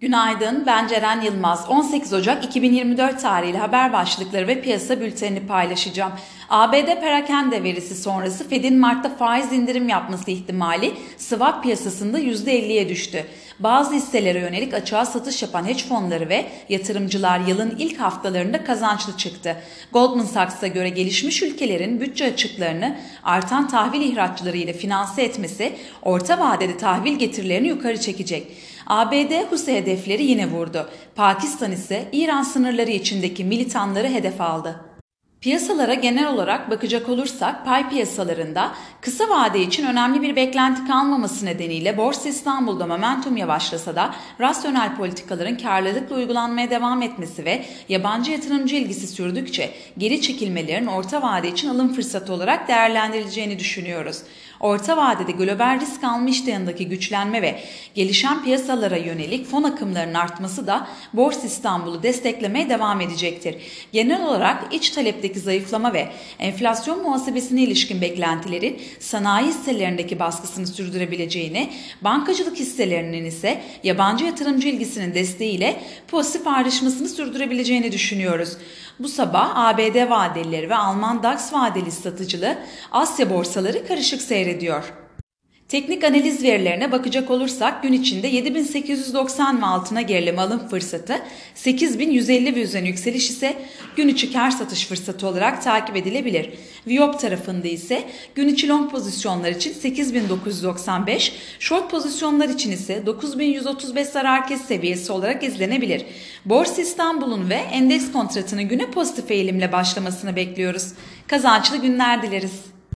Günaydın, ben Ceren Yılmaz. 18 Ocak 2024 tarihli haber başlıkları ve piyasa bültenini paylaşacağım. ABD perakende verisi sonrası Fed'in Mart'ta faiz indirim yapması ihtimali swap piyasasında %50'ye düştü. Bazı hisselere yönelik açığa satış yapan hedge fonları ve yatırımcılar yılın ilk haftalarında kazançlı çıktı. Goldman Sachs'a göre gelişmiş ülkelerin bütçe açıklarını artan tahvil ihraçları ile finanse etmesi orta vadede tahvil getirilerini yukarı çekecek. ABD Huse hedefleri yine vurdu. Pakistan ise İran sınırları içindeki militanları hedef aldı. Piyasalara genel olarak bakacak olursak pay piyasalarında kısa vade için önemli bir beklenti kalmaması nedeniyle Borsa İstanbul'da momentum yavaşlasa da rasyonel politikaların karlılıkla uygulanmaya devam etmesi ve yabancı yatırımcı ilgisi sürdükçe geri çekilmelerin orta vade için alım fırsatı olarak değerlendirileceğini düşünüyoruz. Orta vadede global risk alma iştahındaki güçlenme ve gelişen piyasalara yönelik fon akımlarının artması da Borsa İstanbul'u desteklemeye devam edecektir. Genel olarak iç talepteki zayıflama ve enflasyon muhasebesine ilişkin beklentilerin sanayi hisselerindeki baskısını sürdürebileceğini, bankacılık hisselerinin ise yabancı yatırımcı ilgisinin desteğiyle pozitif ayrışmasını sürdürebileceğini düşünüyoruz. Bu sabah ABD vadelileri ve Alman DAX vadeli satıcılı Asya borsaları karışık seyrediyor. Teknik analiz verilerine bakacak olursak gün içinde 7890 ve altına gerileme alım fırsatı, 8150 ve üzerine yükseliş ise gün içi kar satış fırsatı olarak takip edilebilir. Viyop tarafında ise gün içi long pozisyonlar için 8995, short pozisyonlar için ise 9135 zarar kes seviyesi olarak izlenebilir. Borsa İstanbul'un ve endeks kontratının güne pozitif eğilimle başlamasını bekliyoruz. Kazançlı günler dileriz.